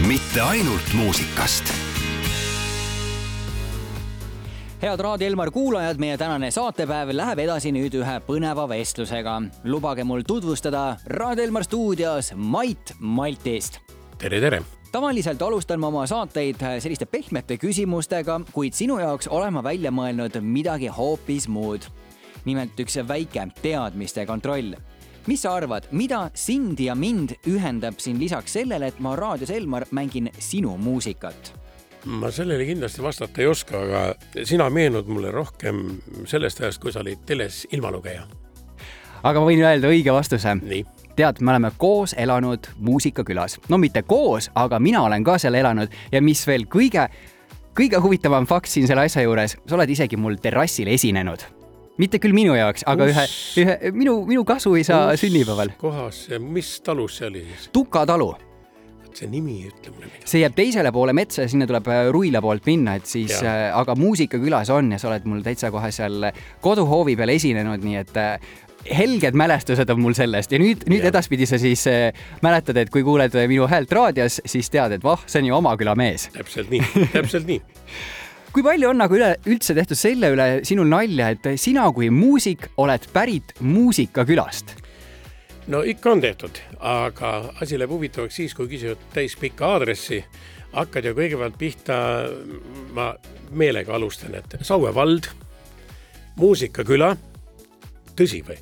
mitte ainult muusikast head Raadio Elmar kuulajad, meie tänane saatepäev läheb edasi nüüd ühe põneva vestlusega. lubage mul tutvustada Raadio Elmar stuudios Mait Maltist. tere, tere! tavaliselt alustan ma oma saateid selliste pehmete küsimustega, kuid sinu jaoks olen ma välja mõelnud midagi hoopis muud. nimelt üks väike teadmiste kontroll mis sa arvad, mida sind ja mind ühendab siin lisaks sellele, et ma raadios Elmar mängin sinu muusikat? ma sellele kindlasti vastata ei oska, aga sina meenud mulle rohkem sellest ajast, kui sa olid teles ilmalugeja. aga ma võin öelda õige vastuse. nii tead, me oleme koos elanud muusikakülas, no mitte koos, aga mina olen ka seal elanud ja mis veel kõige, kõige huvitavam fakt siin selle asja juures, sa oled isegi mul terrassil esinenud. Mitte küll minu jaoks, aga ühe, ühe minu, minu kasuisa sünnipäeval. kohas, mis talus see oli siis? Tuka talu see nimi ei ütle mulle midagi. see jääb teisele poole metsa ja sinna tuleb äh, Ruila poolt minna, et siis, äh, aga muusikakülas on ja sa oled mul täitsa kohe seal koduhoovi peal esinenud, nii et äh, helged mälestused on mul sellest ja nüüd, nüüd ja. edaspidi sa siis äh, mäletad, et kui kuuled minu häält raadios, siis tead, et voh, see on ju oma küla mees. täpselt nii, täpselt nii kui palju on nagu üle, üldse tehtud selle üle sinul nalja, et sina kui muusik oled pärit muusikakülast? no ikka on tehtud, aga asi läheb huvitavaks siis, kui küsivad täispikka aadressi. hakkad ju kõigepealt pihta, ma meelega alustan, et Saue vald, muusikaküla, tõsi või?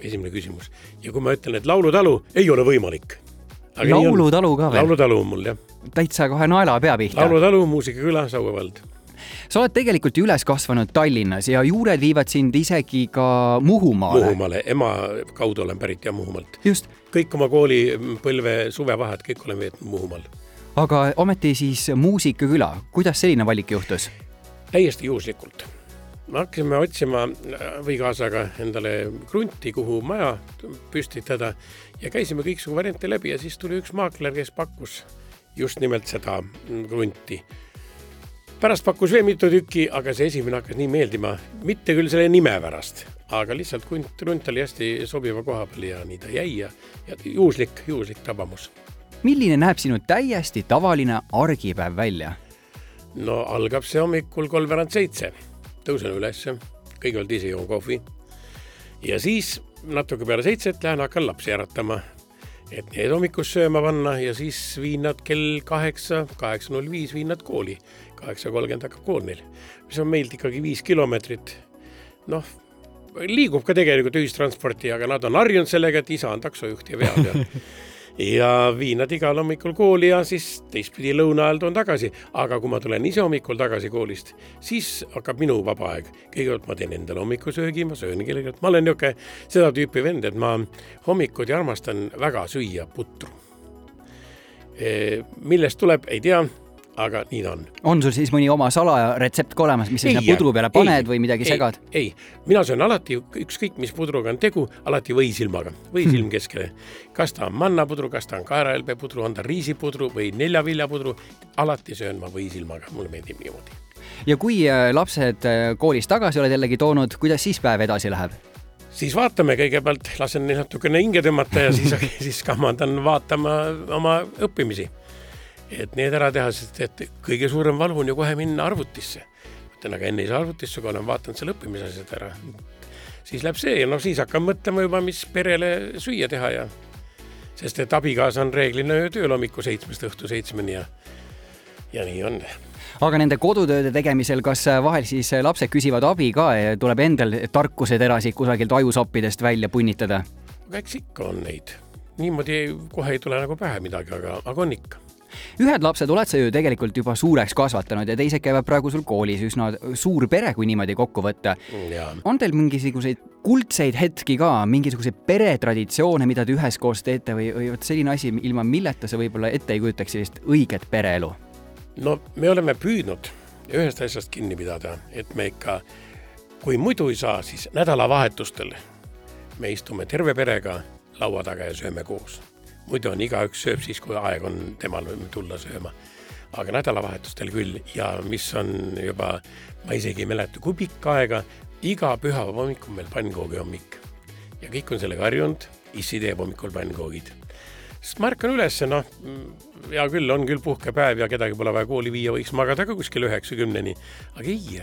esimene küsimus. ja kui ma ütlen, et laulutalu, ei ole võimalik. laulutalu ka veel? laulutalu on mul jah. täitsa kohe naela pea pihta. laulutalu, muusikaküla, Saue vald sa oled tegelikult üles kasvanud Tallinnas ja juured viivad sind isegi ka Muhumaale. Muhumaale, ema kaudu olen pärit ja Muhumaalt. just. kõik oma koolipõlve suvevahed, kõik olen veetnud Muhumaal. aga ometi siis muusikaküla, kuidas selline valik juhtus? täiesti juhuslikult me hakkasime otsima abikaasaga endale krunti, kuhu maja püstitada ja käisime kõiksugu variante läbi ja siis tuli üks maakler, kes pakkus just nimelt seda krunti. Pärast pakkus veel mitu tükki, aga see esimene hakkas nii meeldima, mitte küll selle nime pärast, aga lihtsalt krunt oli hästi sobiva koha peal ja nii ta jäi ja, ja juhuslik, juhuslik tabamus. milline näeb sinu täiesti tavaline argipäev välja? no algab see hommikul kolmveerand seitse tõusen ülesse, kõigepealt ise joon kohvi ja siis natuke peale seitset lähen hakkan lapsi äratama, et need hommikust sööma panna ja siis viin nad kell kaheksa, kaheksa null viis viin nad kooli. Kaheksa kolmkümmend hakkab kool neil, mis on meilt ikkagi viis kilomeetrit. noh, liigub ka tegelikult ühistransporti, aga nad on harjunud sellega, et isa on taksojuht ja veab ja ja viin nad igal hommikul kooli ja siis teistpidi lõuna ajal toon tagasi. aga kui ma tulen ise hommikul tagasi koolist, siis hakkab minu vaba aeg. kõigepealt ma teen endale hommikusöögi, ma söön kellelegi, ma olen niisugune seda tüüpi vend, et ma hommikuti armastan väga süüa putru. millest tuleb, ei tea aga nii ta on. on sul siis mõni oma salaretsept ka olemas, mis sa sinna pudru peale paned ei, või midagi ei, segad? ei, mina söön alati, ükskõik mis pudruga on tegu, alati võisilmaga, võisilm hmm. keskele. kas ta on mannapudru, kas ta on kaerahelbepudru, on ta riisipudru või neljaviljapudru, alati söön ma võisilmaga, mulle meeldib niimoodi. ja kui äh, lapsed äh, koolist tagasi oled jällegi toonud, kuidas siis päev edasi läheb? siis vaatame kõigepealt, lasen neil natukene hinge tõmmata ja siis, siis kamandan vaatama oma õppimisi et need ära teha, sest et kõige suurem valu on ju kohe minna arvutisse. ütlen, aga enne ei saa arvutisse, kui olen vaadanud selle õppimisasjad ära. siis läheb see ja noh, siis hakkan mõtlema juba, mis perele süüa teha ja sest et abikaasa on reeglina ju tööl hommiku seitsmest õhtu seitsmeni ja, ja nii on aga nende kodutööde tegemisel, kas vahel siis lapsed küsivad abi ka ja tuleb endal tarkuseterasid kusagilt ajusoppidest välja punnitada? eks ikka on neid. niimoodi kohe ei tule nagu pähe midagi, aga, aga on ikka ühed lapsed oled sa ju tegelikult juba suureks kasvatanud ja teised käivad praegu sul koolis, üsna suur pere, kui niimoodi kokku võtta. on teil mingisuguseid kuldseid hetki ka, mingisuguseid peretraditsioone, mida te üheskoos teete või, või vot selline asi, ilma milleta sa võib-olla ette ei kujutaks sellist õiget pereelu? no me oleme püüdnud ühest asjast kinni pidada, et me ikka, kui muidu ei saa, siis nädalavahetustel me istume terve perega laua taga ja sööme koos muidu on igaüks sööb siis, kui aeg on temal tulla sööma. aga nädalavahetustel küll ja mis on juba, ma isegi ei mäleta, kui pikka aega, iga pühapäeva hommik on meil pannkoogi hommik. ja kõik on sellega harjunud, issi teeb hommikul pannkoogid. sest ma ärkan üles, noh, hea küll, on küll puhkepäev ja kedagi pole vaja kooli viia, võiks magada ka kuskil üheksakümneni, aga ei.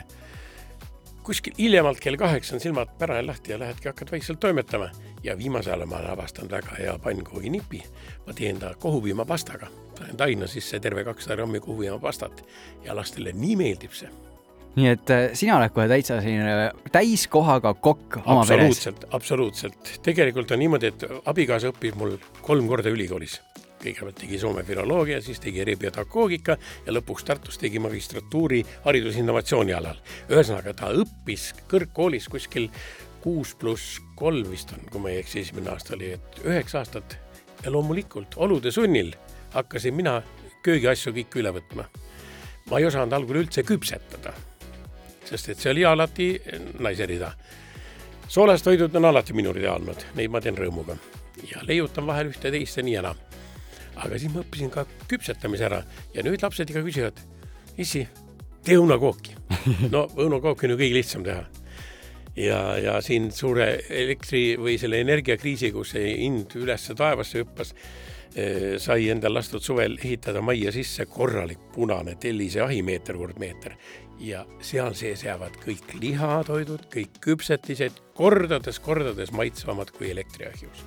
Kuskil hiljemalt kell kaheksa on silmad pärane lahti ja lähedki, hakkad vaikselt toimetama ja viimasel ajal ma olen avastanud väga hea pannkoogi-nipi. ma teen ta kohupiimapastaga, panen taina sisse terve kakssada grammi kohupiimapastat ja lastele nii meeldib see nii et äh, sina oled kohe täitsa selline täiskohaga kokk oma peres. absoluutselt, absoluutselt. tegelikult on niimoodi, et abikaasa õppis mul kolm korda ülikoolis. Kõigepealt tegi Soome filoloogia, siis tegi eripedagoogika ja lõpuks Tartus tegi magistratuuri haridusinnovatsiooni alal. ühesõnaga, ta õppis kõrgkoolis kuskil kuus pluss kolm vist on, kui ma ei eksi, esimene aasta oli, et üheksa aastat ja loomulikult olude sunnil hakkasin mina köögiasju kõiki üle võtma. ma ei osanud algul üldse küpsetada sest et see oli alati naise rida. soolastoidud on alati minu rida olnud, neid ma teen rõõmuga ja leiutan vahel ühte-teist ja nii enam. Aga siis ma õppisin ka küpsetamise ära ja nüüd lapsed ikka küsivad, issi, tee õunakooki. no õunakooki on ju kõige lihtsam teha. Ja, ja siin suure elektri või selle energiakriisi, kus see hind üles taevasse hüppas, eh, sai endal lastud suvel ehitada majja sisse korralik punane tellise ahimeeter kord meeter ja seal sees jäävad kõik lihatoidud, kõik küpsetised kordades-kordades maitsvamad kui elektriahjus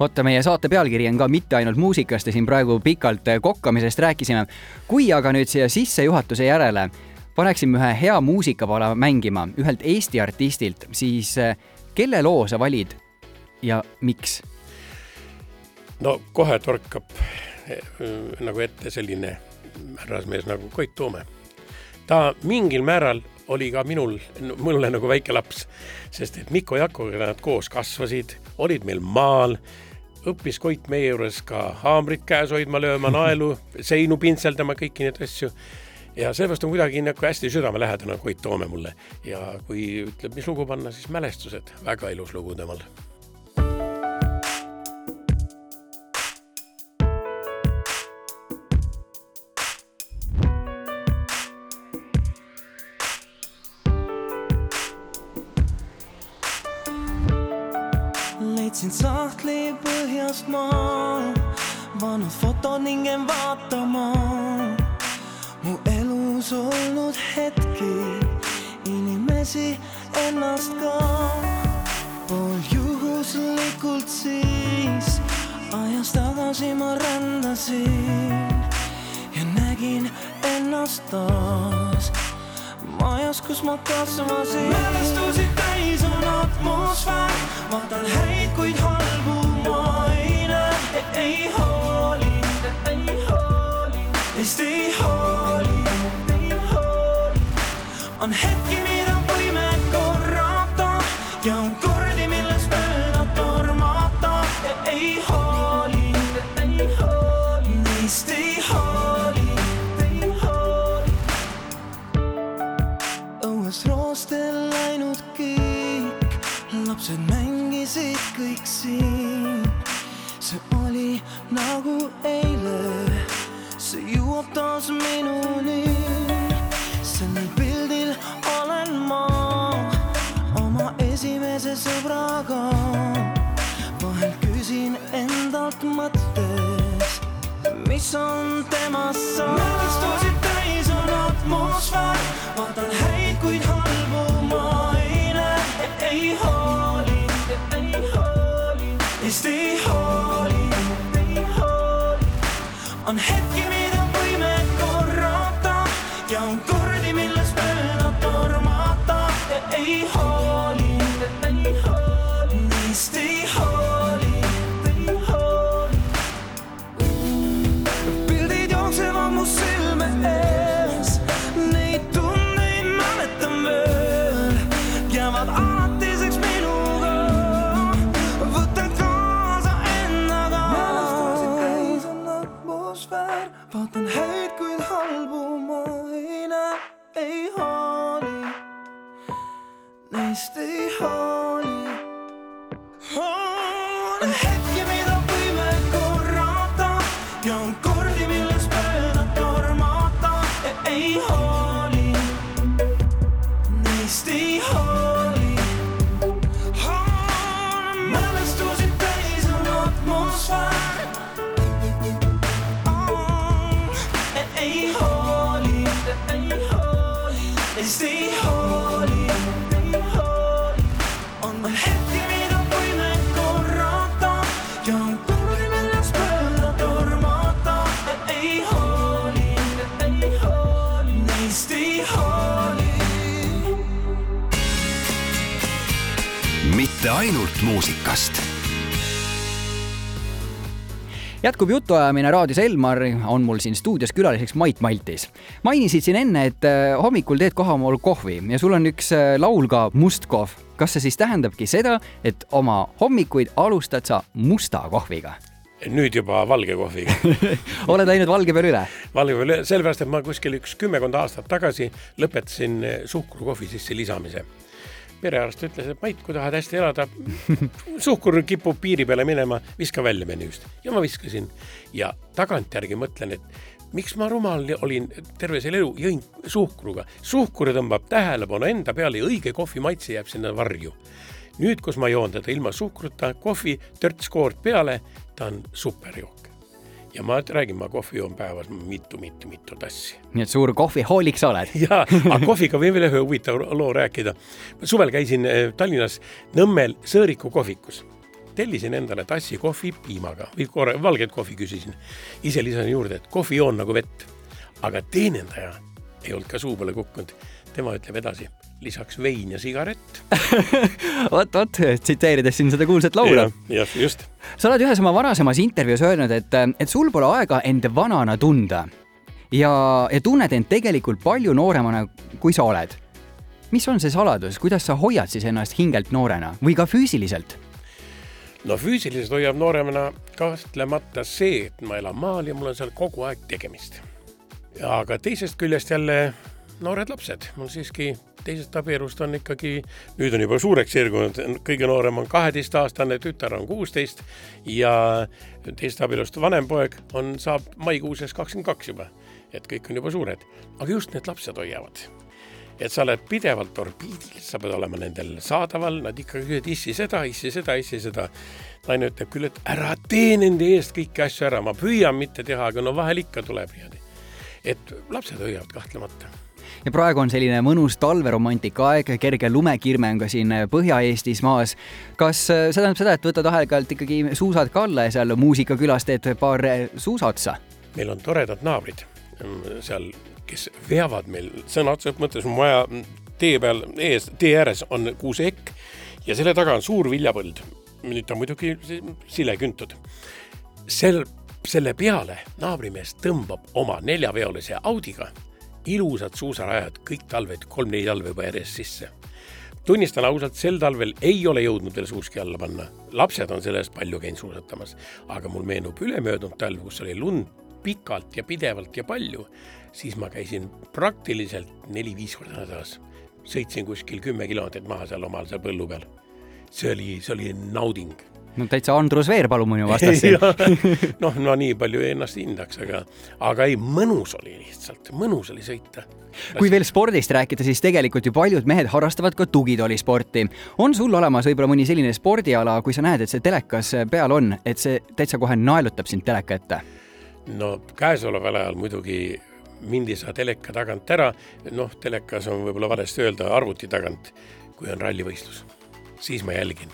vaata, meie saate pealkiri on ka mitte ainult muusikast ja siin praegu pikalt kokkamisest rääkisime. kui aga nüüd siia sissejuhatuse järele paneksime ühe hea muusikapala mängima ühelt Eesti artistilt, siis eh, kelle loo sa valid ja miks? no kohe torkab eh, nagu ette selline härrasmees nagu Koit Toome ta mingil määral oli ka minul, mulle nagu väike laps, sest et Mikko Jakoga nad koos kasvasid, olid meil maal, õppis Koit meie juures ka haamrit käes hoidma, lööma naelu, seinu pintseldama, kõiki neid asju. ja seepärast on kuidagi nagu hästi südamelähedane Koit Toome mulle. Ja kui ütleb, mis lugu panna, siis mälestused, väga ilus lugu temal hooli, neist ei hooli, ei hooli. on hetki, taas minuni. sellel pildil olen ma oma esimese sõbraga. vahel küsin endalt mõttes, mis on temast saanud. Jätkub jutuajamine raadios Elmar, on mul siin stuudios külaliseks Mait Maltis. mainisid siin enne, et äh, hommikul teed kohapeal kohvi ja sul on üks äh, laul ka Must kohv. kas see siis tähendabki seda, et oma hommikuid alustad sa musta kohviga? nüüd juba valge kohviga oled läinud valge peale üle? valge peale, sellepärast et ma kuskil üks kümmekond aastat tagasi lõpetasin suhkrukohvi sisse lisamise perearst ütles, et Mait, kui tahad hästi elada, suhkur kipub piiri peale minema, viska välja menüüst ja ma viskasin ja tagantjärgi mõtlen, et miks ma rumal olin terve selle elu, jõin suhkruga. suhkur tõmbab tähelepanu enda peale ja õige kohvi maitse jääb sinna varju. nüüd, kus ma joon teda ilma suhkruta, kohvi, törts koort peale, ta on superjook ja ma räägin, ma kohvi joon päevas mitu-mitu-mitu tassi. nii et suur kohvihoolik sa oled? jaa, aga kohviga võin veel ühe huvitava loo rääkida. suvel käisin eh, Tallinnas Nõmmel Sõõriku kohvikus. tellisin endale tassi kohvi piimaga või korra valget kohvi küsisin. ise lisasin juurde, et kohvi joon nagu vett. aga teenindaja ei olnud ka suu peale kukkunud. Tema ütleb edasi lisaks vein ja sigaret vot, vot, tsiteerides siin seda kuulsat laulu. jah, just. sa oled ühes oma varasemas intervjuus öelnud, et, et sul pole aega end vanana tunda ja, ja tunned end tegelikult palju nooremana, kui sa oled. mis on see saladus, kuidas sa hoiad siis ennast hingelt noorena või ka füüsiliselt? no füüsiliselt hoiab nooremana kahtlemata see, et ma elan maal ja mul on seal kogu aeg tegemist. aga teisest küljest jälle noored lapsed, mul siiski teisest abielust on ikkagi, nüüd on juba suureks sirgunud, kõige noorem on kaheteistaastane, tütar on kuusteist ja teisest abielust vanem poeg on, saab maikuuses kakskümmend kaks juba. et kõik on juba suured, aga just need lapsed hoiavad et sa oled pidevalt orbiidil, sa pead olema nendel saadaval, nad ikka küsivad issi seda, issi seda, issi seda. naine ütleb küll, et ära tee nende eest kõiki asju ära, ma püüan mitte teha, aga no vahel ikka tuleb niimoodi. et lapsed hoiavad kahtlemata ja praegu on selline mõnus talveromantika aeg, kerge lumekirme on ka siin Põhja-Eestis maas. kas äh, see tähendab seda, et võtad aeg-ajalt ikkagi suusad ka alla ja seal muusikakülas teed paar äh, suusaotsa? meil on toredad naabrid mm, seal, kes veavad meil sõna otseses mõttes maja tee peal ees, tee ääres on kuuseekk ja selle taga on suur viljapõld. nüüd ta muidugi sileküntud. sel, selle peale naabrimees tõmbab oma neljaveolise Audiga ilusad suusarajad kõik talved, kolm-neli talve juba järjest sisse. tunnistan ausalt, sel talvel ei ole jõudnud veel suuski alla panna. lapsed on selle eest palju käinud suusatamas, aga mul meenub ülemöödunud talv, kus oli lund pikalt ja pidevalt ja palju, siis ma käisin praktiliselt neli-viis korda nädalas. sõitsin kuskil kümme kilomeetrit maha seal omal seal põllu peal. see oli, see oli nauding no täitsa Andrus Veerpalu minu vastas siin noh, no nii palju ennast hindaks, aga, aga ei, mõnus oli lihtsalt, mõnus oli sõita. kui veel spordist rääkida, siis tegelikult ju paljud mehed harrastavad ka tugitoolisporti. on sul olemas võib-olla mõni selline spordiala, kui sa näed, et see telekas peal on, et see täitsa kohe naelutab sind teleka ette? no käesoleval ajal muidugi mind ei saa teleka tagant ära, noh, telekas on võib-olla valesti öelda, arvuti tagant, kui on rallivõistlus, siis ma jälgin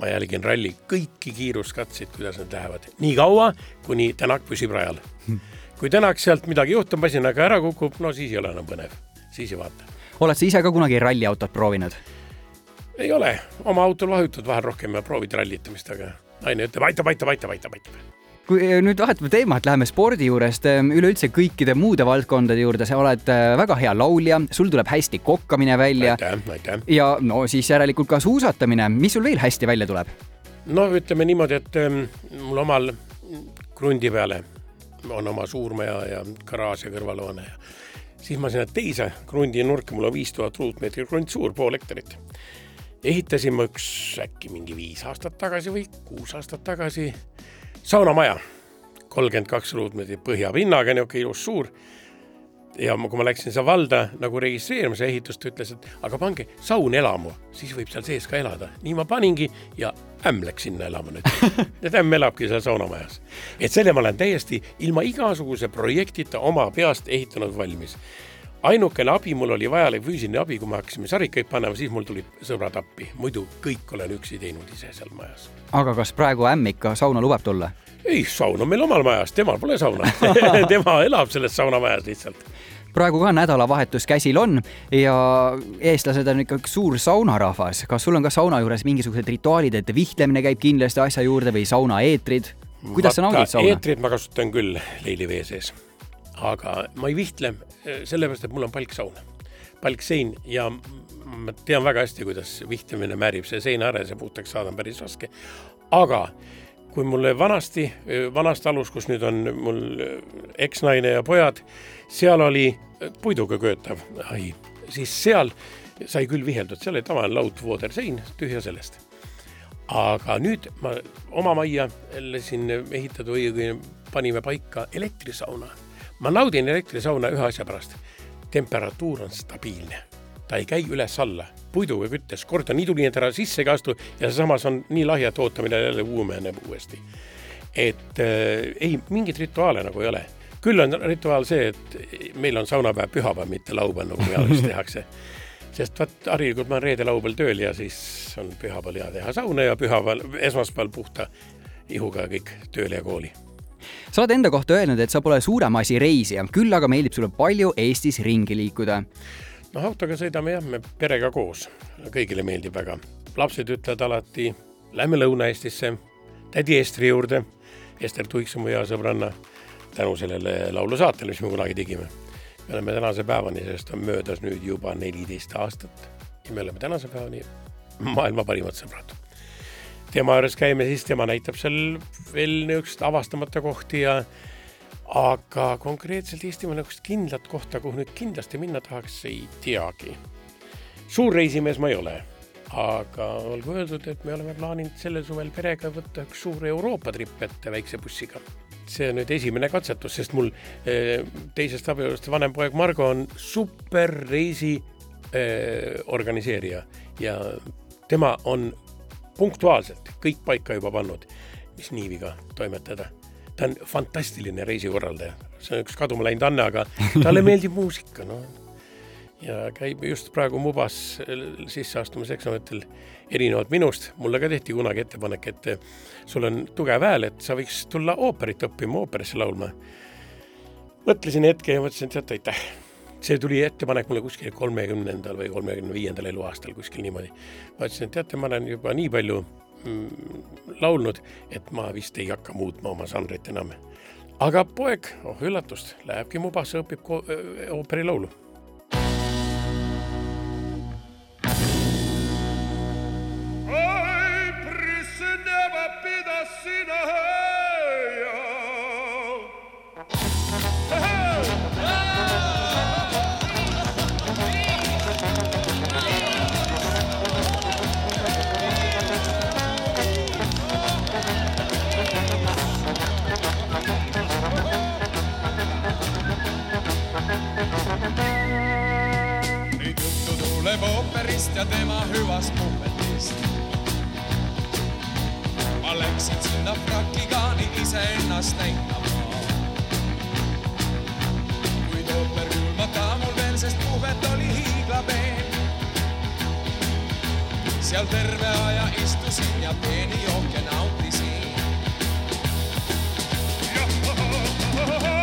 ma jälgin ralli kõiki kiiruskatseid, kuidas nad lähevad, nii kaua, kuni Tänak püsib rajal. kui Tänak sealt midagi juhtub, masinaga ära kukub, no siis ei ole enam põnev, siis ei vaata. oled sa ise ka kunagi ralliautot proovinud? ei ole, oma autol vahutad vahel rohkem ja proovid rallitamist, aga naine ütleb aitab, aitab, aitab, aitab, aitab kui eh, nüüd vahetame teemat, läheme spordi juurest eh, üleüldse kõikide muude valdkondade juurde, sa oled eh, väga hea laulja, sul tuleb hästi kokkamine välja. ja no siis järelikult ka suusatamine, mis sul veel hästi välja tuleb? no ütleme niimoodi, et ähm, mul omal krundi peale on oma suurmaja ja garaaž ja kõrvalhoone ja siis ma sinna teise krundi nurka, mul on viis tuhat ruutmeetrit krunt suur, pool hektarit. ehitasime üks äkki mingi viis aastat tagasi või kuus aastat tagasi saunamaja, kolmkümmend kaks ruutmeetrit põhjapinnaga, niisugune ilus suur. ja kui ma läksin seal valda nagu registreerimise ehitust, ütles, et aga pange saun elamu, siis võib seal sees ka elada. nii ma paningi ja ämm läks sinna elama nüüd. et ämm elabki seal saunamajas. et selle ma olen täiesti ilma igasuguse projektita oma peast ehitanud valmis ainukene abi mul oli vajalik füüsiline abi, kui me hakkasime sarikaid panema, siis mul tulid sõbrad appi, muidu kõik olen üksi teinud ise seal majas. aga kas praegu ämm ikka sauna lubab tulla? ei, saun on meil omal majas, temal pole sauna tema elab selles saunamajas lihtsalt praegu ka nädalavahetus käsil on ja eestlased on ikka suur saunarahvas. kas sul on ka sauna juures mingisugused rituaalid, et vihtlemine käib kindlasti asja juurde või saunaeetrid? kuidas sa naudid sauna? eetrit ma kasutan küll leilivee sees, aga ma ei vihtle eh, sellepärast, et mul on palksaun, palksein ja ma tean väga hästi, kuidas vihtlemine määrib, see seina ääres ja puhtaks saada on päris raske. aga kui mulle vanasti, vanast alus, kus nüüd on mul eksnaine ja pojad, seal oli puiduga köötav ahi, siis seal sai küll viheldud, seal oli tavaline laudvooder sein, tühja sellest. aga nüüd ma oma majja lasin ehitada või panime paika elektrisauna. Ma naudin elektrisauna ühe asja pärast. temperatuur on stabiilne ta ei käi üles-alla, puiduga küttes, kord on nii tuli, et ära sisse ei astu ja samas on nii lahja, et ootamine jälle uumeneb uuesti. et äh, ei, mingeid rituaale nagu ei ole. küll on rituaal see, et meil on saunapäev pühapäev, mitte laupäev, nagu mujal tehakse sest vaat harilikult ma olen reede-laupäeval tööl ja siis on pühapäeval hea teha sauna ja pühapäeval, esmaspäeval puhta ihuga kõik tööle ja kooli sa oled enda kohta öelnud, et sa pole suurema asi reisija, küll aga meeldib sulle palju Eestis ringi liikuda noh, autoga sõidame jah, me perega koos, kõigile meeldib väga. lapsed ütlevad alati, lähme Lõuna-Eestisse, tädi Estri juurde. Ester Tuiks on mu hea sõbranna tänu sellele laulusaatele, mis me kunagi tegime. me oleme tänase päevani, sellest on möödas nüüd juba neliteist aastat ja me oleme tänase päevani maailma parimad sõbrad. Tema juures käime siis, tema näitab seal veel niisuguseid avastamata kohti ja aga konkreetselt Eestimaa niisugust kindlat kohta, kuhu nüüd kindlasti minna tahaks, ei teagi. suur reisimees ma ei ole, aga olgu öeldud, et me oleme plaaninud sellel suvel perega võtta üks suur Euroopa tripp ette väikse bussiga. see on nüüd esimene katsetus, sest mul eh, teisest abielust vanem poeg Margo on superreisi eh, organiseerija ja tema on punktuaalselt kõik paika juba pannud, mis nii viga toimetada ta on fantastiline reisikorraldaja, see on üks kaduma läinud Anne, aga talle meeldib muusika, noh. ja käib just praegu Mubas sisseastumiseksamitel erinevalt minust, mulle ka tehti kunagi ettepanek, et sul on tugev hääl, et sa võiks tulla ooperit õppima, ooperisse laulma. mõtlesin hetke ja mõtlesin, et aitäh. See tuli ettepanek mulle kuskil kolmekümnendal või kolmekümne viiendal eluaastal, kuskil niimoodi. ma ütlesin, et teate, ma olen juba nii palju Mm, laulnud, et ma vist ei hakka muutma oma žanrit enam. aga poeg, oh üllatust, lähebki Mubasse, õpib ooperilaulu ooperist ja tema hüvast puhvetist. ma läksin sinna frakigaani iseennast näitama. kuid ooper külmata mul veel, sest puhvet oli hiiglapeen. seal terve aja istusin ja peeni jooke nautisin. laitmatu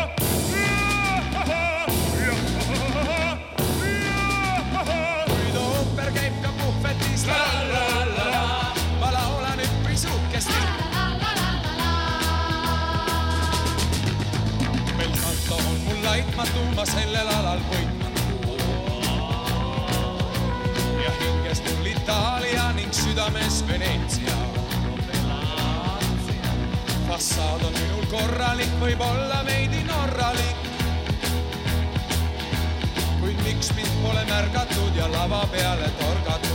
ma sellel alal võitmatu. ja hinges mul Itaalia ning südames Veneetsia. fassaad on minul korralik, võib-olla veidi norralik. kuid miks mind pole märgatud ja lava peale torgatud?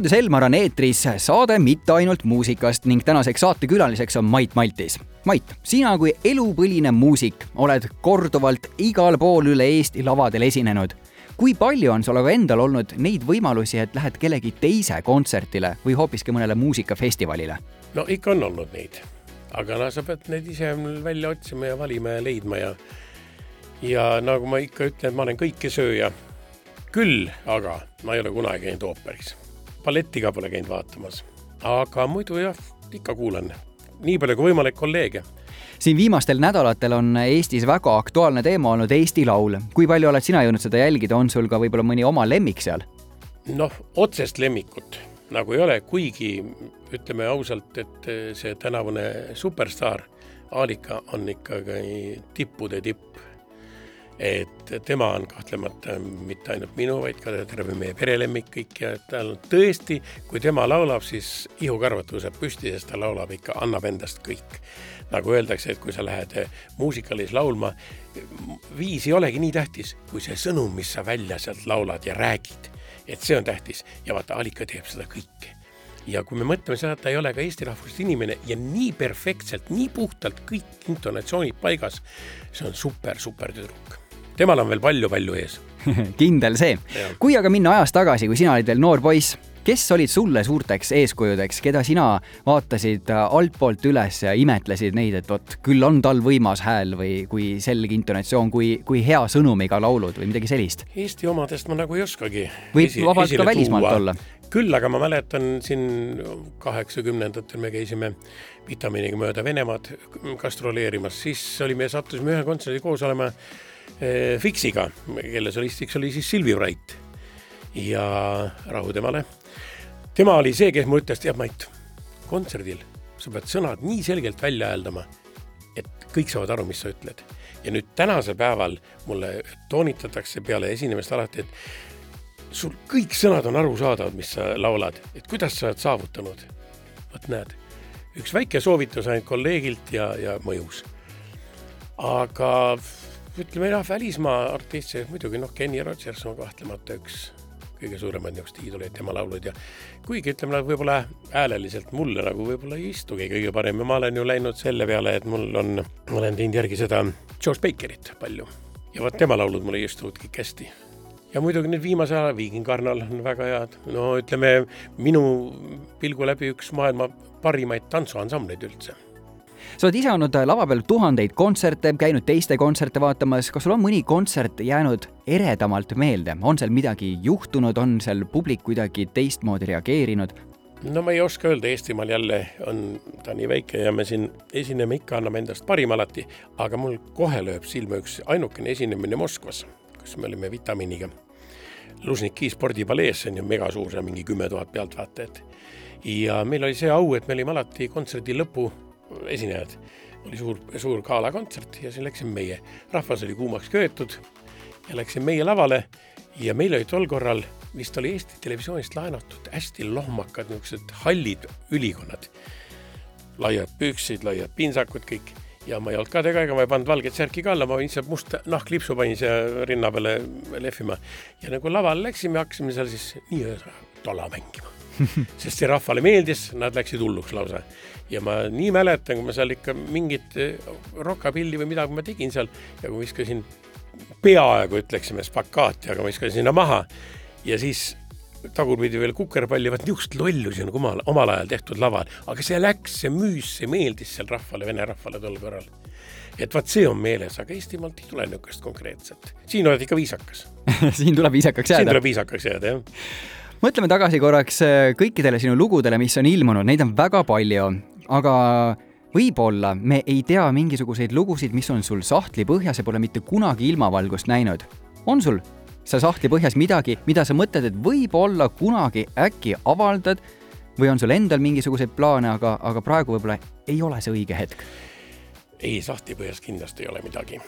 Raadios Elmar on eetris saade Mitte ainult muusikast ning tänaseks saatekülaliseks on Mait Maltis. Mait, sina kui elupõline muusik oled korduvalt igal pool üle Eesti lavadel esinenud. kui palju on sul aga endal olnud neid võimalusi, et lähed kellegi teise kontserdile või hoopiski mõnele muusikafestivalile? no ikka on olnud neid, aga no sa pead need ise välja otsima ja valima ja leidma ja ja nagu ma ikka ütlen, ma olen kõikesööja. küll aga ma ei ole kunagi käinud ooperis balletti ka pole käinud vaatamas. aga muidu jah, ikka kuulan nii palju kui võimalik kolleege. siin viimastel nädalatel on Eestis väga aktuaalne teema olnud Eesti Laul. kui palju oled sina jõudnud seda jälgida, on sul ka võib-olla mõni oma lemmik seal? noh, otsest lemmikut nagu ei ole, kuigi ütleme ausalt, et see tänavune superstaar Aalika on ikkagi tippude tipp et tema on kahtlemata mitte ainult minu, vaid ka terve meie perelemmik kõik ja tal tõesti, kui tema laulab, siis ihukarvad tõuseb püsti, sest ta laulab ikka, annab endast kõik. nagu öeldakse, et kui sa lähed muusikalis laulma, viis ei olegi nii tähtis, kui see sõnum, mis sa välja sealt laulad ja räägid, et see on tähtis ja vaata, Alika teeb seda kõike ja kui me mõtleme seda, et ta ei ole ka eesti rahvusest inimene ja nii perfektselt, nii puhtalt kõik intonatsioonid paigas, see on super, super tüdruk temal on veel palju-palju ees kindel see. kui aga minna ajas tagasi, kui sina olid veel noor poiss, kes olid sulle suurteks eeskujudeks, keda sina vaatasid altpoolt üles ja imetlesid neid, et vot küll on tal võimas hääl või kui selge intonatsioon, kui, kui hea sõnumiga laulud või midagi sellist? Eesti omadest ma nagu ei oskagi. võib vabalt ka välismaalt olla küll aga ma mäletan siin kaheksakümnendatel me käisime vitamiiniga mööda Venemaad gastroleerimas, siis olime, sattusime ühe kontserdi koos olema Fixiga, kelle solistiks oli siis Silvi Vrait. ja rahu temale. tema oli see, kes mulle ütles, tead Mait, kontserdil sa pead sõnad nii selgelt välja hääldama, et kõik saavad aru, mis sa ütled. ja nüüd tänasel päeval mulle toonitatakse peale esinemist alati, et sul kõik sõnad on arusaadavad, mis sa laulad, et kuidas sa oled saavutanud. vot näed, üks väike soovitus ainult kolleegilt ja, ja mõjus. aga ütleme jah, välismaa artiste muidugi noh, Kenny Rogers on kahtlemata üks kõige suuremaid niisuguseid iidoleid, tema laulud ja kuigi ütleme, nad võib-olla hääleliselt mulle nagu võib-olla ei istugi kõige parem ja ma olen ju läinud selle peale, et mul on, ma olen teinud järgi seda George Bakerit palju. Ja vot tema laulud mulle ei istunud kõik hästi. ja muidugi nüüd viimase aja Viiking Karnal on väga head, no ütleme minu pilgu läbi üks maailma parimaid tantsuansambleid üldse sa oled ise olnud lava peal tuhandeid kontserte, käinud teiste kontserte vaatamas, kas sul on mõni kontsert jäänud eredamalt meelde, on seal midagi juhtunud, on seal publik kuidagi teistmoodi reageerinud? no ma ei oska öelda, Eestimaal jälle on ta nii väike ja me siin esineme ikka, anname endast parima alati, aga mul kohe lööb silma üks ainukene esinemine Moskvas, kus me olime vitamiiniga. Lužniki spordipalees, see on ju megasuur, seal mingi kümme tuhat pealtvaatajat. ja meil oli see au, et me olime alati kontserdi lõpu esinejad. oli suur, suur galakontsert ja siis läksime meie. rahvas oli kuumaks köetud ja läksime meie lavale ja meil oli tol korral, vist oli Eesti Televisioonist laenatud hästi lohmakad niisugused hallid ülikonnad. laiad püksid, laiad pintsakud kõik ja ma ei olnud ka tega, ega ma ei pannud valget särki ka alla, ma lihtsalt musta nahklipsu panin siia rinna peale lehvima. ja nagu lavale läksime, hakkasime seal siis nii-öelda tola mängima sest see rahvale meeldis, nad läksid hulluks lausa. ja ma nii mäletan, kui ma seal ikka mingit eh, rokapilli või midagi ma tegin seal ja kui viskasin peaaegu ütleksime spakaati, aga ma viskasin sinna maha ja siis tagurpidi veel kukerpalli, vaat niisugust lollusi on omal, omal ajal tehtud laval, aga see läks, see müüs, see meeldis seal rahvale, vene rahvale tol korral. et vaat see on meeles, aga Eestimaalt ei tule niisugust konkreetset. siin oled ikka viisakas siin tuleb viisakaks jääda. siin tuleb viisakaks jääda, jah mõtleme tagasi korraks äh, kõikidele sinu lugudele, mis on ilmunud, neid on väga palju, aga võib-olla me ei tea mingisuguseid lugusid, mis on sul sahtli põhjas ja pole mitte kunagi ilmavalgust näinud. on sul seal sahtli põhjas midagi, mida sa mõtled, et võib-olla kunagi äkki avaldad või on sul endal mingisuguseid plaane, aga, aga praegu võib-olla ei ole see õige hetk? ei, sahtli põhjas kindlasti ei ole midagi.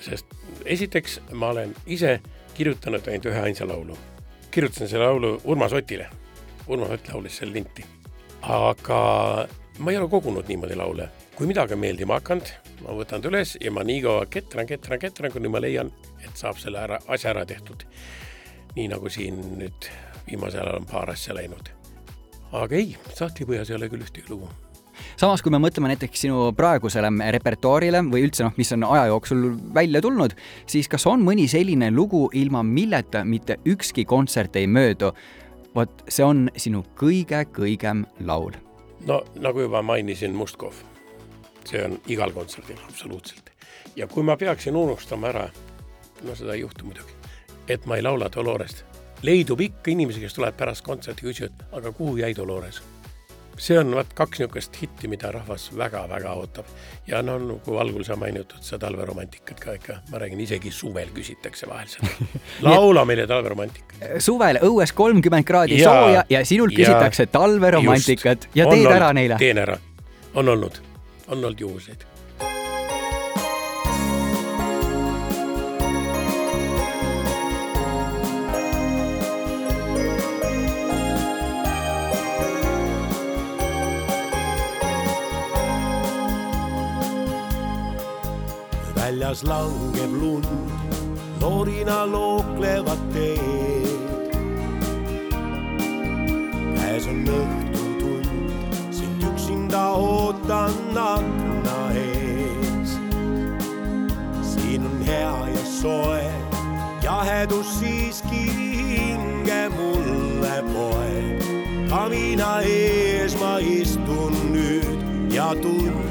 sest esiteks ma olen ise kirjutanud ainult ühe ainsa laulu kirjutasin selle laulu Urmas Otile. Urmas Ott laulis selle linti. aga ma ei ole kogunud niimoodi laule. kui midagi on meeldima hakanud, ma võtan ta üles ja ma nii kaua ketran, ketran, ketran, kuni ma leian, et saab selle ära, asja ära tehtud. nii nagu siin nüüd viimasel ajal on paar asja läinud. aga ei, sahtlipõhjas ei ole küll ühtegi lugu samas, kui me mõtleme näiteks sinu praegusele repertuaarile või üldse noh, mis on aja jooksul välja tulnud, siis kas on mõni selline lugu, ilma milleta mitte ükski kontsert ei möödu? vot see on sinu kõige-kõigem laul. no nagu juba mainisin, Mustkov. see on igal kontserdil absoluutselt. ja kui ma peaksin unustama ära, no seda ei juhtu muidugi, et ma ei laula Dolorest, leidub ikka inimesi, kes tulevad pärast kontserti, küsivad, aga kuhu jäi Dolores see on vaat kaks niisugust hitti, mida rahvas väga-väga ootab. ja no nagu algul sa mainitud seda talveromantikat ka ikka, ma räägin, isegi suvel küsitakse vahel seda. laula meile talveromantikat. suvel õues kolmkümmend kraadi ja, sooja ja sinult küsitakse talveromantikat. Ja teed olnud, ära neile. teen ära, on olnud, on olnud juhuseid väljas langeb lund, noorina looklevad teed. käes on õhtutund, sind üksinda ootan akna ees. siin on hea ja soe, jahedus siiski hinge mulle poeb. kamina ees ma istun nüüd ja tunde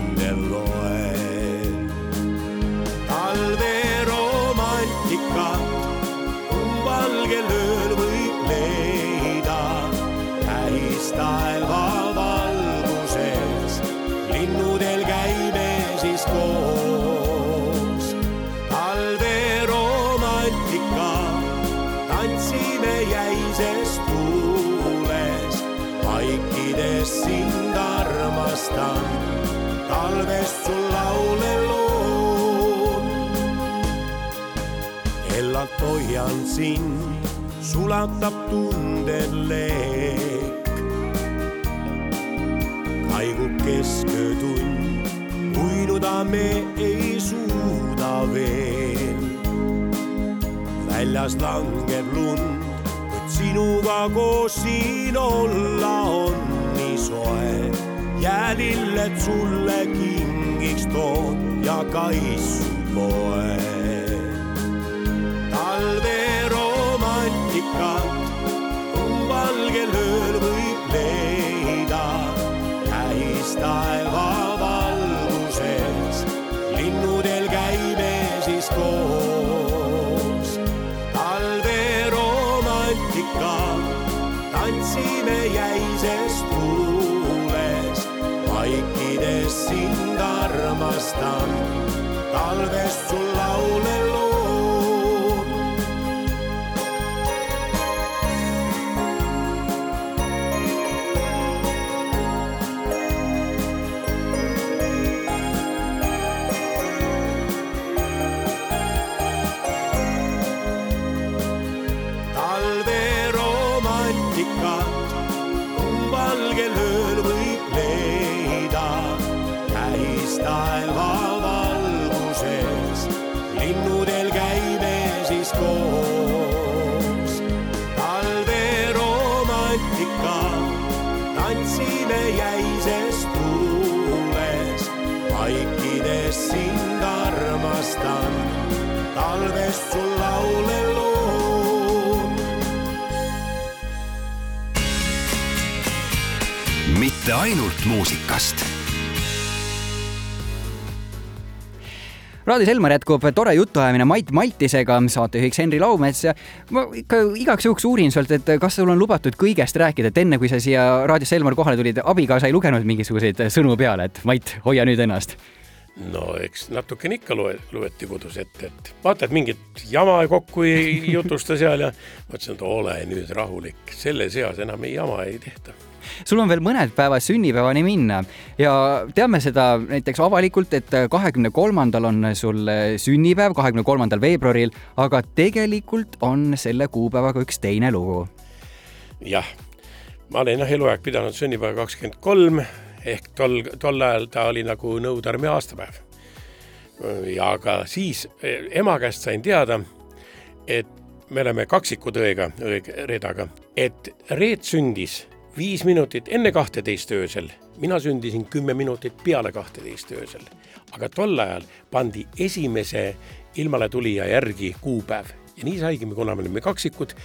hoian sind, sulatab tunded leek. kaigub kesköötund, uinuda me ei suuda veel. väljas langeb lund, kuid sinuga koos siin olla on nii soe. jäälilled sulle kingiks toon ja kaissud poe talveromantikat valgel ööl võib leida täistaeva valguses. linnudel käime siis koos. talveromantika, tantsime jäises tuules, vaikides sind armastan, talvest sul laule loon. talvest sul laule loon. mitte ainult muusikast raadiois Elmar jätkub tore jutuajamine Mait Maltisega, saatejuhiks Henri Laumets. Ja ma ikka igaks juhuks uurin sult, et kas sul on lubatud kõigest rääkida, et enne kui sa siia raadiosse Elmar kohale tulid, abikaasa ei lugenud mingisuguseid sõnu peale, et Mait, hoia nüüd ennast? No eks natukene ikka loe, loeti kodus ette, et vaata, et mingit jama kokku ei jutusta seal ja ma ütlesin, et ole nüüd rahulik, selles eas enam ei jama ei tehta. Sul on veel mõned päevad sünnipäevani minna ja teame seda näiteks avalikult, et kahekümne kolmandal on sul sünnipäev, kahekümne kolmandal veebruaril, aga tegelikult on selle kuupäevaga üks teine lugu. jah, ma olen jah eluaeg pidanud sünnipäeva kakskümmend kolm ehk tol, tol ajal ta oli nagu Nõude armee aastapäev. ja ka siis eh, ema käest sain teada, et me oleme kaksikud õega, õe Reedaga, et Reet sündis viis minutit enne kahteteist öösel, mina sündisin kümme minutit peale kahteteist öösel. aga tol ajal pandi esimese ilmale tulija järgi kuupäev ja nii saigi, kuna me olime kaksikud,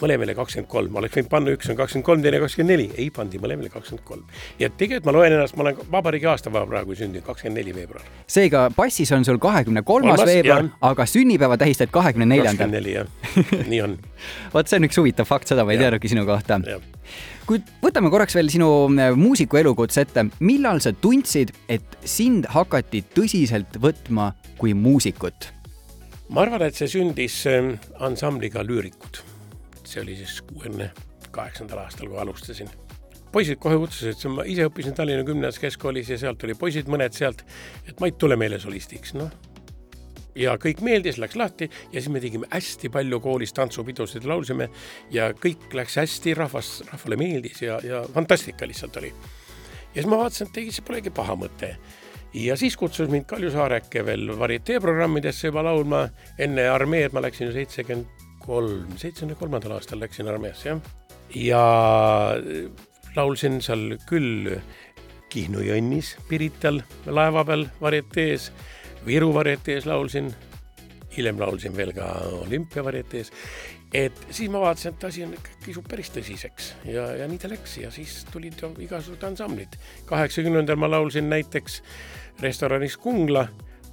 mõlemale kakskümmend kolm, oleks võinud panna, üks on kakskümmend kolm, teine kakskümmend neli, ei pandi mõlemale kakskümmend kolm. nii et tegelikult ma loen ennast, ma olen vabariigi aastapäeva praegu sündinud, kakskümmend neli veebruar. seega passis on sul kahekümne kolmas veebruar aga sünnipäeva tähistad kahekümne neljandal kakskümmend. neli jah, nii on, vot see on üks huvitav fakt, seda ma ei teadnudki sinu kohta. kuid võtame korraks veel sinu äh, muusiku elukutse ette. millal sa tundsid, et sind hakati tõsiselt võtma kui muusikut? ma arvan, et see sündis ähm, ansambliga Lüürikud. See oli siis kuuekümne kaheksandal aastal, kui alustasin. poisid kohe kutsusid, ma ise õppisin Tallinna Gümnaas keskkoolis ja sealt tuli poisid mõned sealt, et Mait, tule meile solistiks, noh. ja kõik meeldis, läks lahti ja siis me tegime hästi palju koolis tantsupidusid, laulsime ja kõik läks hästi, rahvas, rahvale meeldis ja, ja fantastika lihtsalt oli. ja siis ma vaatasin, et ei, see polegi paha mõte ja siis kutsus mind Kalju Saareke veel varieteeprogrammidesse juba laulma. enne armeed ma läksin ju seitsekümmend kolm, seitsmekümne kolmandal aastal läksin armeesse, jah. ja laulsin seal küll Kihnu jõnnis Pirital laeva peal varietees, Viru varietees laulsin, hiljem laulsin veel ka olümpiavarietees. et siis ma vaatasin, et asi on kisub päris tõsiseks ja, ja nii ta läks ja siis tulid igasugused ansamblid. kaheksakümnendal ma laulsin näiteks restoranis Kungla,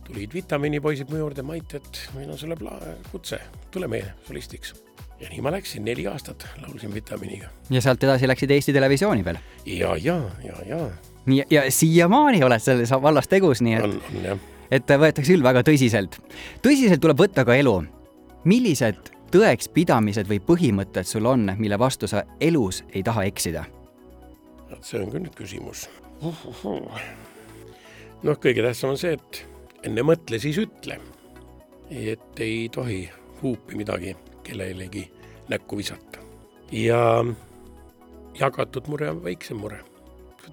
tulid vitamiinipoisid mu juurde, Mait, et meil on sulle pla-, kutse, tule meie solistiks. ja nii ma läksin, neli aastat laulsin vitamiiniga. ja sealt edasi läksid Eesti Televisiooni veel. ja, ja, ja, ja nii, ja siiamaani oled selles vallas tegus, nii et on, on jah. et võetakse küll väga tõsiselt. tõsiselt tuleb võtta ka elu. millised tõekspidamised või põhimõtted sul on, mille vastu sa elus ei taha eksida? vot see on küll nüüd küsimus. noh, kõige tähtsam on see, et enne mõtle, siis ütle. et ei tohi huupi midagi kellelegi näkku visata. ja jagatud mure on väiksem mure.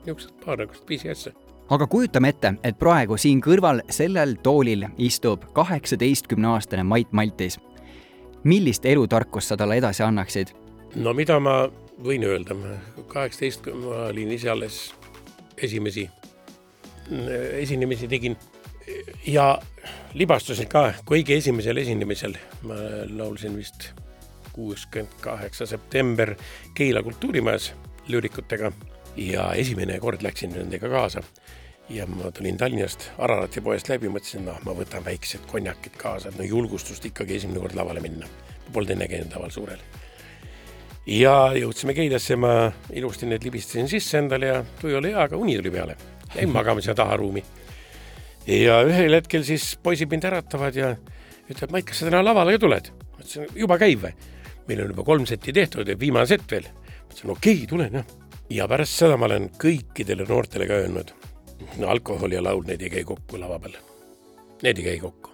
niisugused paar niisugust pisiasja. aga kujutame ette, et praegu siin kõrval sellel toolil istub kaheksateistkümneaastane Mait Maltis. millist elutarkust sa talle edasi annaksid? no mida ma võin öelda, kaheksateist, ma olin ise alles esimesi esinemisi tegin ja libastusin ka kõige esimesel esinemisel, ma laulsin vist kuuskümmend kaheksa september Keila kultuurimajas lüürikutega ja esimene kord läksin nendega kaasa ja ma tulin Tallinnast Ararati poest läbi, mõtlesin, noh, ma võtan väiksed konjakid kaasa, no julgustust ikkagi esimene kord lavale minna. Polnud enne käinud laval suurel ja jõudsime Keilasse, ma ilusti need libistasin sisse endale ja tuju oli hea, aga uni tuli peale. jäin magama sinna taharuumi. Ja ühel hetkel siis poisid mind äratavad ja ütlevad, Mait, kas sa täna lavale ka tuled? ma ütlesin, juba käib või? meil on juba kolm setti tehtud ja viimane sett veel. ma ütlesin, okei okay,, tulen jah. ja pärast seda ma olen kõikidele noortele ka öelnud, no alkohol ja laul, need ei käi kokku lava peal. Need ei käi kokku.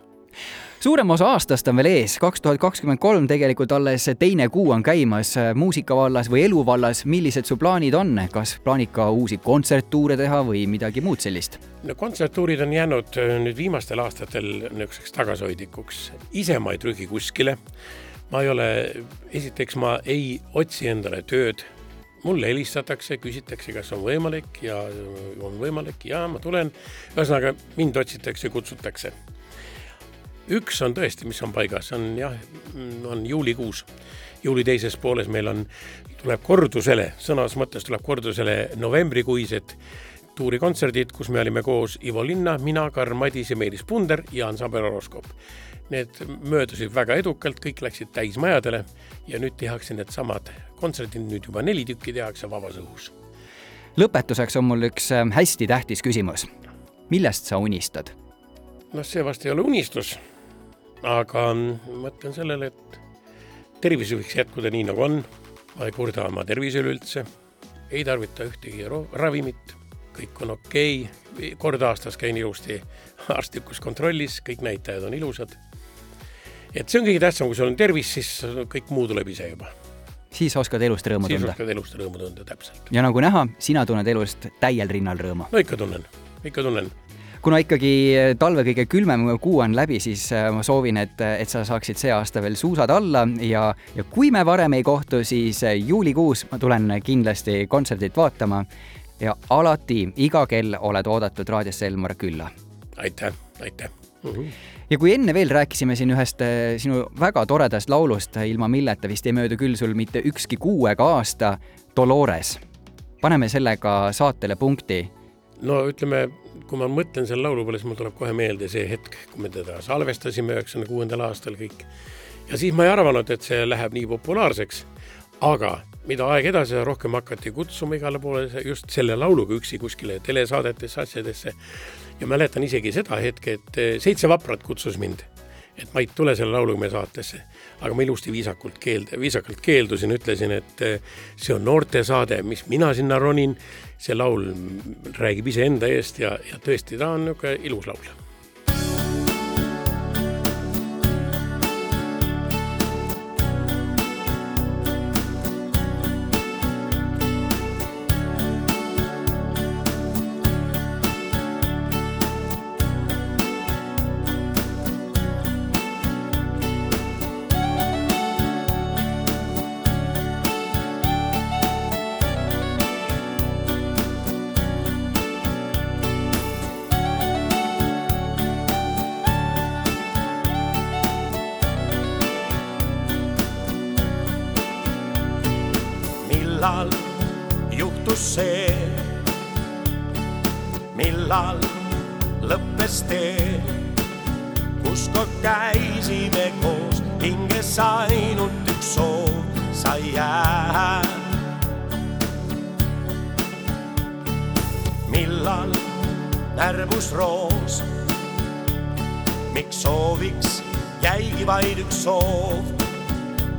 Suurem osa aastast on veel ees, kaks tuhat kakskümmend kolm tegelikult alles teine kuu on käimas muusika vallas või elu vallas. millised su plaanid on, kas plaanid ka uusi kontserttuure teha või midagi muud sellist? no kontserttuurid on jäänud äh, nüüd viimastel aastatel niisuguseks tagasihoidlikuks. ise ma ei trügi kuskile. ma ei ole, esiteks ma ei otsi endale tööd. mulle helistatakse, küsitakse, kas on võimalik ja äh, on võimalik ja ma tulen. ühesõnaga mind otsitakse, kutsutakse. Üks on tõesti, mis on paigas, on jah, on juulikuus. juuli teises pooles meil on, tuleb kordusele, sõnas mõttes tuleb kordusele novembrikuised tuurikontserdid, kus me olime koos Ivo Linna, mina, Karl Madis ja Meelis Punder ja ansambel Horoskoop. Need möödusid väga edukalt, kõik läksid täismajadele ja nüüd tehakse needsamad kontserdid, nüüd juba neli tükki tehakse vabas õhus. lõpetuseks on mul üks äh, hästi tähtis küsimus. millest sa unistad? noh, see vast ei ole unistus, aga mõtlen sellele, et tervis võiks jätkuda nii, nagu on. ma ei kurda oma tervise üle üldse, ei tarvita ühtegi ravimit, kõik on okei okay., kord aastas käin ilusti arstlikus kontrollis, kõik näitajad on ilusad. et see on kõige tähtsam, kui sul on tervis, siis kõik muu tuleb ise juba, siis oskad elust rõõmu siis tunda. oskad elust rõõmu tunda täpselt. ja nagu näha, sina tunned elust täiel rinnal rõõmu. no ikka tunnen, ikka tunnen. Kuna ikkagi talve kõige külmem kuu on läbi, siis äh, ma soovin, et, et sa saaksid see aasta veel suusad alla ja, ja kui me varem ei kohtu, siis juulikuus ma tulen kindlasti kontserdit vaatama. ja alati, iga kell oled oodatud raadiosse Elmar külla. aitäh, aitäh mm. -hmm ja kui enne veel rääkisime siin ühest sinu väga toredast laulust, ilma milleta vist ei möödu küll sul mitte ükski kuu ega aasta, Dolores. paneme sellega saatele punkti. no ütleme, kui ma mõtlen selle laulu peale, siis mul tuleb kohe meelde see hetk, kui me teda salvestasime üheksakümne kuuendal aastal kõik. ja siis ma ei arvanud, et see läheb nii populaarseks. aga mida aeg edasi, seda rohkem hakati kutsuma igale poole just selle lauluga üksi kuskile telesaadetesse, asjadesse ja mäletan isegi seda hetke, et eh, Seitse vaprat kutsus mind, et Mait, tule selle lauluga meie saatesse. aga ma ilusti viisakult keeld-, viisakalt keeldusin, ütlesin, et eh, see on noortesaade, mis mina sinna ronin. see laul räägib iseenda eest ja, ja tõesti, ta on niisugune ilus laul millal närvus roos, miks sooviks? Jäigi vaid üks soov,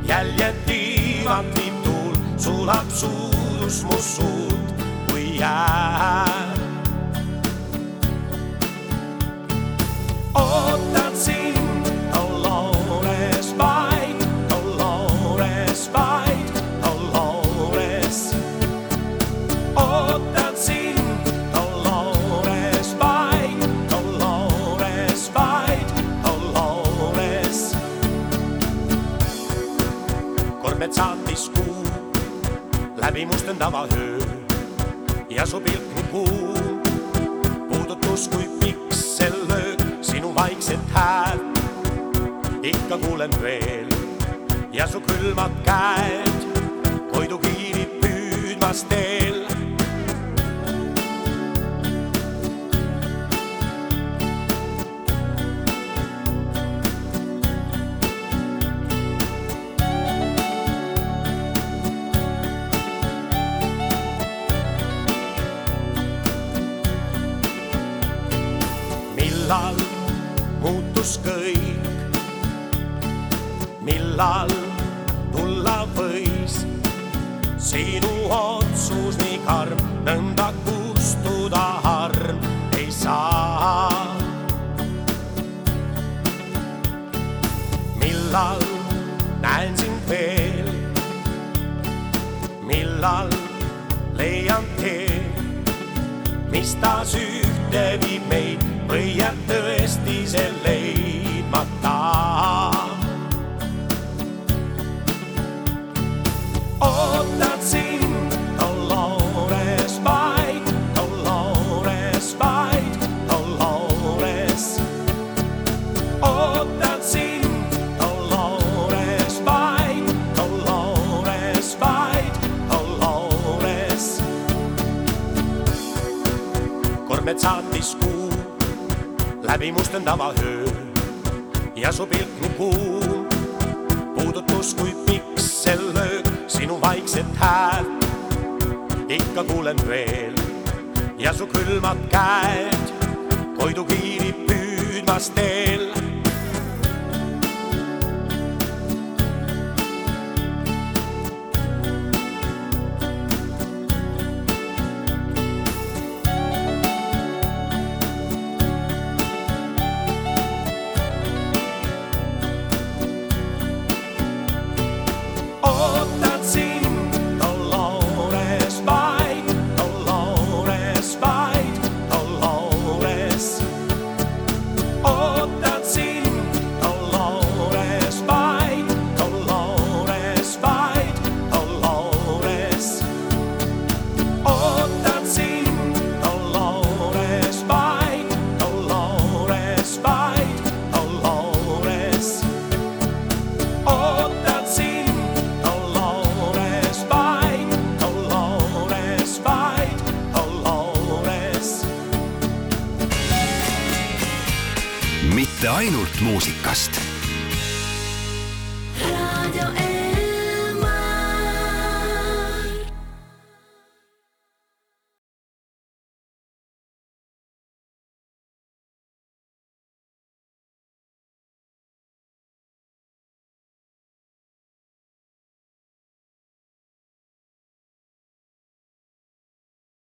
jäljed tiivad viib tuul, sulab suudus mu suud. Kui jää. Läbi mustendava öö ja su pilk nii kuum puudutus kui pikselöök sinu vaikset häält ikka kuulen veel. Ja su külmad käed koidukiiri püüdmas teel. Muutus kõik, millal tulla võis? Sinu otsus nii karm, nõnda kustuda harm ei saa. millal näen sind veel, millal leian tee, mis taas ühte viib meid või jääb tõesti see läbi mustendava öö ja su pilk nii kuum puudutus kui pikselöök sinu vaikset häält ikka kuulen veel ja su külmad käed koidukiiri püüdmas teel.